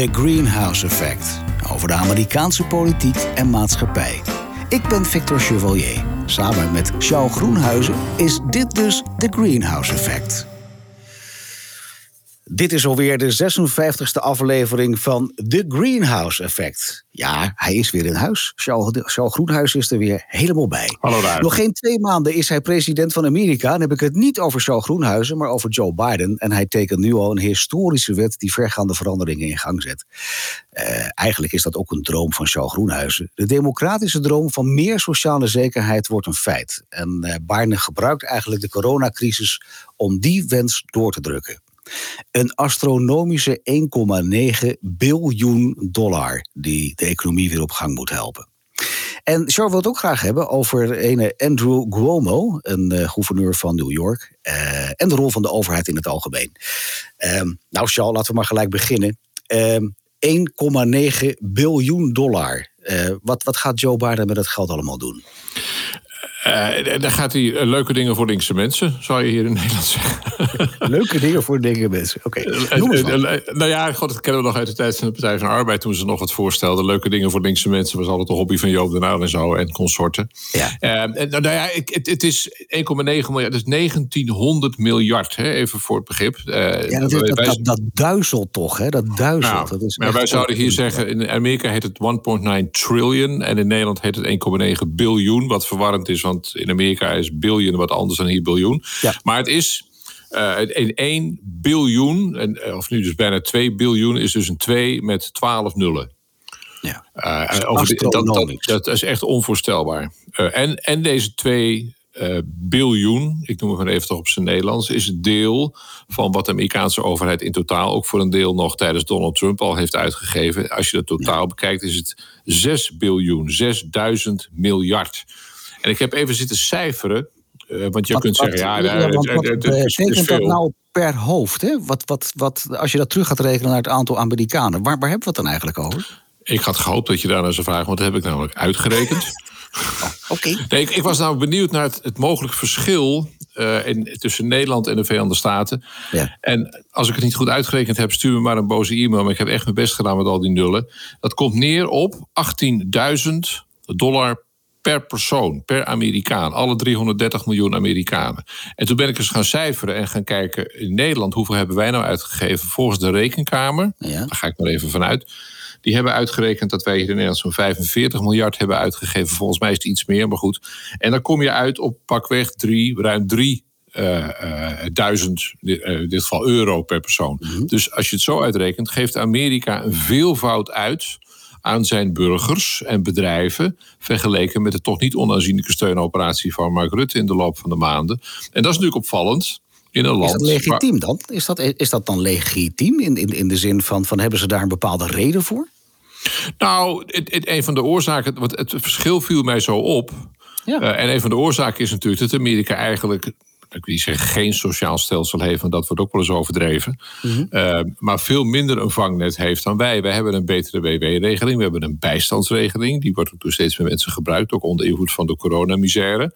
The Greenhouse Effect. Over de Amerikaanse politiek en maatschappij. Ik ben Victor Chevalier. Samen met Charles Groenhuizen is dit dus The Greenhouse Effect. Dit is alweer de 56e aflevering van The Greenhouse Effect. Ja, hij is weer in huis. Charles, Groenhuis is er weer helemaal bij. Hallo daar. Nog geen twee maanden is hij president van Amerika. Dan heb ik het niet over Charles Groenhuizen, maar over Joe Biden. En hij tekent nu al een historische wet die vergaande veranderingen in gang zet. Uh, eigenlijk is dat ook een droom van Charles Groenhuizen. De democratische droom van meer sociale zekerheid wordt een feit. En uh, Biden gebruikt eigenlijk de coronacrisis om die wens door te drukken. Een astronomische 1,9 biljoen dollar die de economie weer op gang moet helpen. En Charles wil het ook graag hebben over een Andrew Cuomo, een uh, gouverneur van New York, uh, en de rol van de overheid in het algemeen. Uh, nou, Charles, laten we maar gelijk beginnen. 1,9 biljoen dollar. Eh, wat, wat gaat Joe Biden met dat geld allemaal doen? Uh, dan gaat hij uh, leuke dingen voor linkse mensen, zou je hier in Nederland zeggen. leuke dingen voor linkse mensen, oké. Okay. Uh, nou ja, God, dat kennen we nog uit de tijd van de Partij van de Arbeid... toen ze nog wat voorstelden. Leuke dingen voor linkse mensen was altijd de hobby van Joop den Uyl en zo... en consorten. Ja. En, nou ja, het, het is 1,9 miljard, dus 1900 miljard, hè, even voor het begrip. ja, dat, dat, dat, dat, duizelt toch, hè? Dat duizelt. Nou, dat is maar wij zouden hier zeggen, in Amerika heet het 1,9 trillion... en in Nederland heet het 1,9 biljoen, wat verwarrend is... Want in Amerika is biljoen wat anders dan hier biljoen. Ja. Maar het is uh, in 1 biljoen, en, of nu dus bijna 2 biljoen, is dus een 2 met 12 nullen. Ja. Uh, over de, dat, dat, dat, is echt onvoorstelbaar. Uh, en, en deze 2 uh, biljoen, ik noem het maar even toch op zijn Nederlands, is het deel van wat de Amerikaanse overheid in totaal ook voor een deel nog tijdens Donald Trump al heeft uitgegeven. Als je dat totaal bekijkt, is het 6 biljoen, 6000 miljard. En ik heb even zitten cijferen. Uh, want je wat, kunt wat, zeggen, ja, ja het is, betekent dat nou per hoofd? Hè? Wat, wat, wat, als je dat terug gaat rekenen naar het aantal Amerikanen, waar, waar hebben we het dan eigenlijk over? Ik had gehoopt dat je daar naar zou vragen, want dat heb ik namelijk uitgerekend. oh, Oké. Okay. Nee, ik, ik, was nou benieuwd naar het, het mogelijk verschil uh, in, tussen Nederland en de Verenigde Staten. Ja. En als ik het niet goed uitgerekend heb, stuur me maar een boze e-mail. Maar ik heb echt mijn best gedaan met al die nullen. Dat komt neer op 18.000 dollar per persoon, per Amerikaan. Alle 330 miljoen Amerikanen. En toen ben ik eens gaan cijferen en gaan kijken in Nederland hoeveel hebben wij nou uitgegeven volgens de rekenkamer. Ja. Daar ga ik maar even vanuit. Die hebben uitgerekend dat wij hier in Nederland zo'n 45 miljard hebben uitgegeven. Volgens mij is het iets meer, maar goed. En dan kom je uit op pakweg drie, ruim drie uh, uh, duizend, uh, in dit geval euro per persoon. Mm -hmm. Dus als je het zo uitrekent, geeft Amerika een veelvoud uit aan zijn burgers en bedrijven. Vergeleken met de toch niet onaanzienlijke steunoperatie van Mark Rutte in de loop van de maanden. En dat is natuurlijk opvallend. In een land is dat legitiem dan? Is dat, is dat dan legitiem in, in, in de zin van, van hebben ze daar een bepaalde reden voor? Nou, het, het, een van de oorzaken, want het verschil viel mij zo op. Ja. Uh, en een van de oorzaken is natuurlijk dat Amerika eigenlijk ik wil niet zeggen geen sociaal stelsel heeft, want dat wordt ook wel eens overdreven. Mm -hmm. uh, maar veel minder een vangnet heeft dan wij. Wij hebben een betere WW-regeling, we hebben een bijstandsregeling. Die wordt ook door steeds meer mensen gebruikt, ook onder invloed van de coronamisère.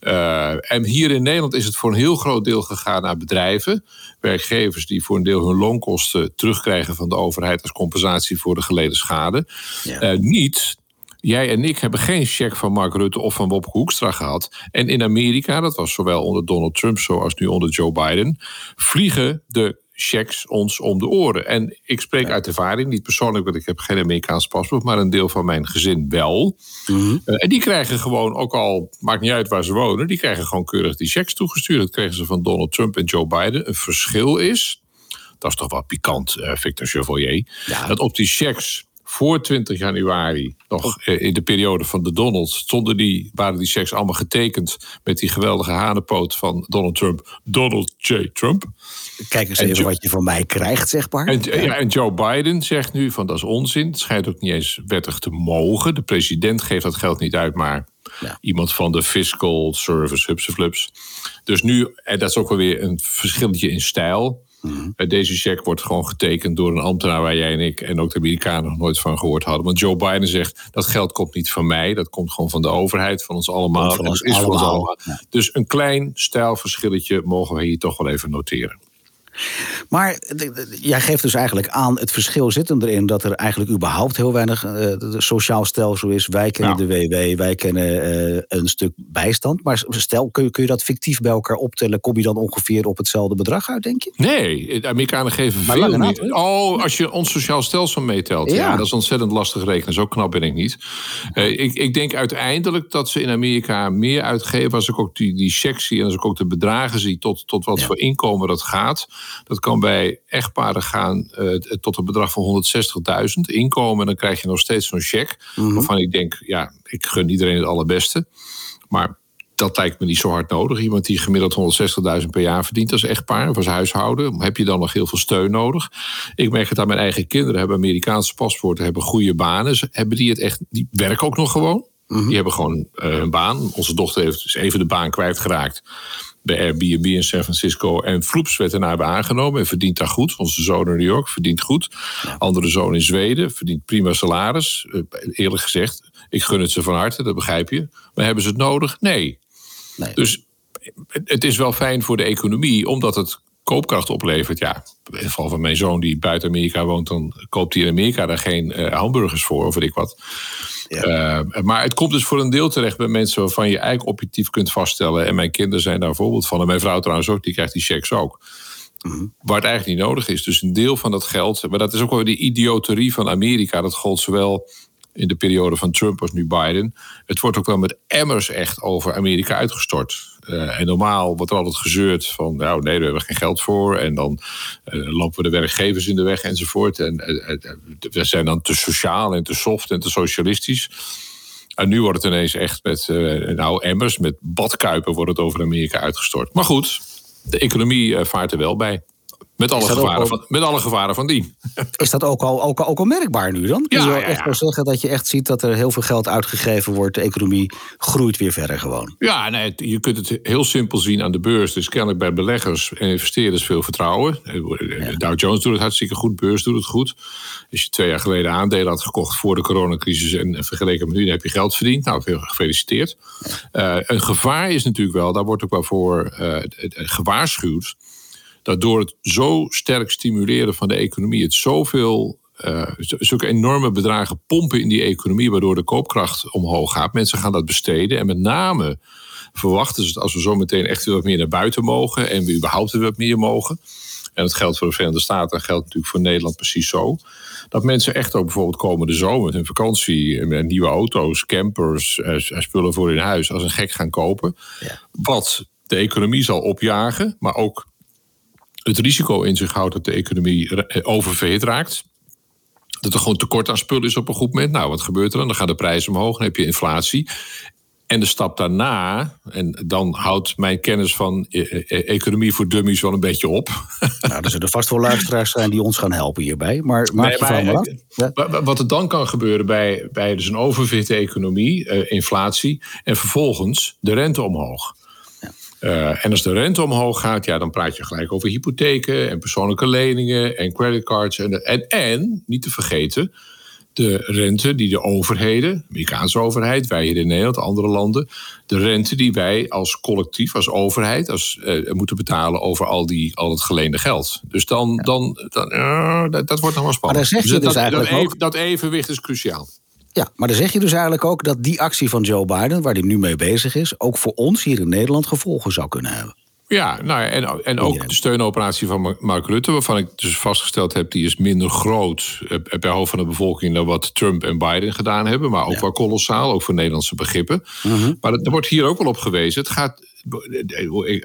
Uh, en hier in Nederland is het voor een heel groot deel gegaan naar bedrijven, werkgevers die voor een deel hun loonkosten terugkrijgen van de overheid als compensatie voor de geleden schade. Ja. Uh, niet Jij en ik hebben geen check van Mark Rutte of van Wopke Hoekstra gehad. En in Amerika, dat was zowel onder Donald Trump zoals nu onder Joe Biden, vliegen de checks ons om de oren. En ik spreek uit ervaring, niet persoonlijk, want ik heb geen Amerikaans paspoort, maar een deel van mijn gezin wel. Mm-hmm. Uh, en die krijgen gewoon, ook al maakt niet uit waar ze wonen, die krijgen gewoon keurig die checks toegestuurd. Dat kregen ze van Donald Trump en Joe Biden. Een verschil is, dat is toch wel pikant, uh, Victor Chevalier, ja. dat op die checks voor 20 januari, nog in de periode van de Donald, stonden die, waren die checks allemaal getekend met die geweldige hanenpoot van Donald Trump, Donald J. Trump. Kijk eens en even wat je van mij krijgt, zeg maar. En, ja, en Joe Biden zegt nu van dat is onzin. Het schijnt ook niet eens wettig te mogen. De president geeft dat geld niet uit, maar ja. iemand van de Fiscal Service, hupseflups. Dus nu, en dat is ook wel weer een verschilletje in stijl. Mm-hmm. Deze check wordt gewoon getekend door een ambtenaar waar jij en ik en ook de Amerikanen nog nooit van gehoord hadden. Want Joe Biden zegt dat geld komt niet van mij, dat komt gewoon van de overheid, van ons allemaal. Van ons is allemaal. Van ons allemaal. Ja. Dus een klein stijlverschilletje mogen we hier toch wel even noteren. Maar jij geeft dus eigenlijk aan, het verschil zit hem erin dat er eigenlijk überhaupt heel weinig uh, sociaal stelsel is. Wij kennen de WW, wij kennen uh, een stuk bijstand. Maar stel, kun je, kun je dat fictief bij elkaar optellen? Kom je dan ongeveer op hetzelfde bedrag uit, denk je? Nee, de Amerikanen geven maar veel meer. Oh, als je ons sociaal stelsel meetelt. Ja. ja. dat is ontzettend lastig rekenen. Zo knap ben ik niet. Uh, ik, ik denk uiteindelijk dat ze in Amerika meer uitgeven. Als ik ook die, die checks zie en als ik ook de bedragen zie tot, tot wat voor inkomen dat gaat. Dat kan bij echtparen gaan uh, tot een bedrag van 160.000 inkomen. En dan krijg je nog steeds zo'n check. Mm Waarvan ik denk, ja, ik gun iedereen het allerbeste. Maar dat lijkt me niet zo hard nodig. Iemand die gemiddeld 160.000 per jaar verdient als echtpaar of als huishouden, heb je dan nog heel veel steun nodig? Ik merk het aan mijn eigen kinderen, hebben Amerikaanse paspoorten, hebben goede banen. Hebben die het echt, die werken ook nog gewoon. Mhm. Die hebben gewoon uh, een baan. Onze dochter heeft dus even de baan kwijtgeraakt bij Airbnb in San Francisco. En Floeps werd daarna hebben aangenomen en verdient daar goed. Onze zoon in New York verdient goed. Andere zoon in Zweden verdient prima salaris. Uh, eerlijk gezegd, ik gun het ze van harte, dat begrijp je. Maar hebben ze het nodig? Nee. nee. Dus het is wel fijn voor de economie, omdat het koopkracht oplevert. Ja, in het geval van mijn zoon die buiten Amerika woont, dan koopt hij in Amerika daar geen uh, hamburgers voor of weet ik wat. Ja. Uh, maar het komt dus voor een deel terecht bij mensen waarvan je eigenlijk objectief kunt vaststellen. En mijn kinderen zijn daar een voorbeeld van. En mijn vrouw trouwens ook, die krijgt die checks ook. Mhm. Waar het eigenlijk niet nodig is. Dus een deel van dat geld. Maar dat is ook wel de idioterie van Amerika. Dat gold zowel in de periode van Trump als nu Biden. Het wordt ook wel met emmers echt over Amerika uitgestort. Uh, en normaal wordt er altijd gezeurd van, nou nee, we hebben geen geld voor. En dan uh, lopen we de werkgevers in de weg enzovoort. En uh, we zijn dan te sociaal en te soft en te socialistisch. En nu wordt het ineens echt met, nou emmers, met badkuipen wordt het over Amerika uitgestort. Maar goed, de economie vaart er wel bij. Met alle, gevaren, van, met alle gevaren van die. Is dat ook al, ook, ook al merkbaar nu dan? Kun je ja, echt wel zeggen dat je echt ziet dat er heel veel geld uitgegeven wordt. De economie groeit weer verder gewoon. Ja, nee, je kunt het heel simpel zien aan de beurs. Dus kennelijk bij beleggers en investeerders veel vertrouwen. Ja. Dow Jones doet het hartstikke goed, beurs doet het goed. Als je twee jaar geleden aandelen had gekocht voor de coronacrisis... en vergeleken met nu, dan heb je geld verdiend. Nou, veel gefeliciteerd. Uh, een gevaar is natuurlijk wel, daar wordt ook wel voor uh, gewaarschuwd dat door het zo sterk stimuleren van de economie, het zoveel uh, zulke enorme bedragen pompen in die economie, waardoor de koopkracht omhoog gaat. Mensen gaan dat besteden. En met name verwachten ze dat als we zo meteen echt weer wat meer naar buiten mogen en we überhaupt weer wat meer mogen. En dat geldt voor de Verenigde Staten en geldt natuurlijk voor Nederland precies zo. Dat mensen echt ook bijvoorbeeld komende zomer met hun vakantie met nieuwe auto's, campers, eh, spullen voor hun huis als een gek gaan kopen. Ja. Wat de economie zal opjagen, maar ook het risico in zich houdt dat de economie eh, oververhit raakt. Dat er gewoon tekort aan spullen is op een goed moment. Nou, wat gebeurt er dan? Dan gaan de prijzen omhoog, dan heb je inflatie. En de stap daarna, en dan houdt mijn kennis van eh, eh, economie voor dummies wel een beetje op. Nou, er zullen vast wel luisteraars zijn die ons gaan helpen hierbij. Maar maak je maar, maar ja. Wat er dan kan gebeuren bij, bij dus een oververhitte economie, inflatie, en vervolgens de rente omhoog. Uh, en als de rente omhoog gaat, ja, dan praat je gelijk over hypotheken en persoonlijke leningen en creditcards. En, en, en, niet te vergeten, de rente die de overheden, de Amerikaanse overheid, wij hier in Nederland, andere landen, de rente die wij als collectief, als overheid, als, uh, moeten betalen over al, die, al het geleende geld. Dus dan, dan, dan uh, dat, dat, wordt nog wel spannend. Maar dan zeg je dus, dus eigenlijk dat, dat evenwicht is cruciaal. Ja, maar dan zeg je dus eigenlijk ook dat die actie van Joe Biden, waar hij nu mee bezig is, ook voor ons hier in Nederland gevolgen zou kunnen hebben. Ja, nou, en, en ook de steunoperatie van Mark Rutte, waarvan ik dus vastgesteld heb, die is minder groot eh, per hoofd van de bevolking dan wat Trump en Biden gedaan hebben, maar ook wel kolossaal, ook voor Nederlandse begrippen. Mhm. Maar er wordt hier ook wel op gewezen. Het gaat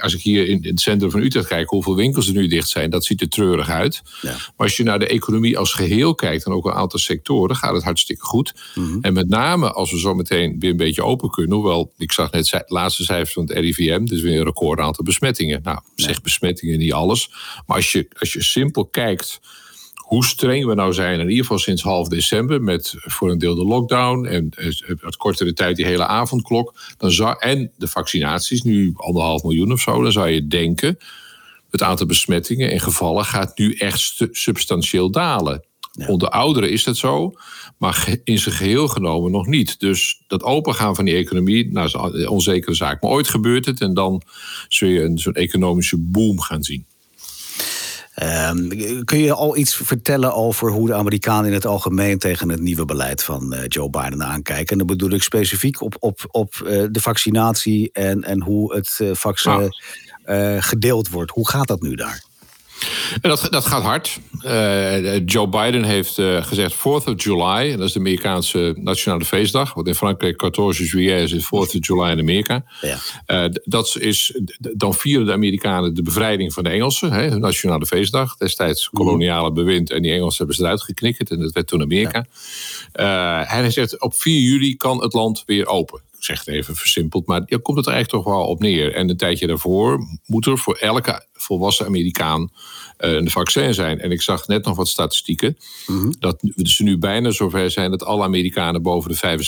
als ik hier in het centrum van Utrecht kijk, hoeveel winkels er nu dicht zijn, dat ziet er treurig uit. Ja. Maar als je naar de economie als geheel kijkt en ook een aantal sectoren, gaat het hartstikke goed. Mhm. En met name als we zo meteen weer een beetje open kunnen, hoewel ik zag net het laatste cijfers van het RIVM, dus weer een record aantal besmettingen. Nou, zeg besmettingen niet alles. Maar als je, als je simpel kijkt hoe streng we nou zijn, in ieder geval sinds half december, met voor een deel de lockdown en het kortere tijd die hele avondklok, dan zou, en de vaccinaties, nu anderhalf miljoen of zo, dan zou je denken, het aantal besmettingen en gevallen gaat nu echt substantieel dalen. Onder ouderen is dat zo, maar in zijn geheel genomen nog niet. Dus dat opengaan van die economie, nou, is een onzekere zaak. Maar ooit gebeurt het en dan zul je een soort economische boom gaan zien. Ehm, kun je al iets vertellen over hoe de Amerikanen in het algemeen tegen het nieuwe beleid van Joe Biden aankijken? En dan bedoel ik specifiek op, op, op de vaccinatie en, en hoe het vaccin ah. gedeeld wordt. Hoe gaat dat nu daar? Dat, dat gaat hard. Uh, Joe Biden heeft uh, gezegd 4th of July. Dat is de Amerikaanse nationale feestdag. Wat in Frankrijk 14 juillet is, 4th of July in Amerika. Ja. Uh, dat is, dan vieren de Amerikanen de bevrijding van de Engelsen. Hè, hun nationale feestdag. Destijds mhm. koloniale bewind. En die Engelsen hebben ze eruit geknikkerd. En dat werd toen Amerika. Ja. hij zegt op 4 juli kan het land weer open zeg het even versimpeld, maar ja, komt het er eigenlijk toch wel op neer. En een tijdje daarvoor moet er voor elke volwassen Amerikaan uh, een vaccin zijn. En ik zag net nog wat statistieken, mm -hmm. dat ze nu bijna zover zijn dat alle Amerikanen boven de 65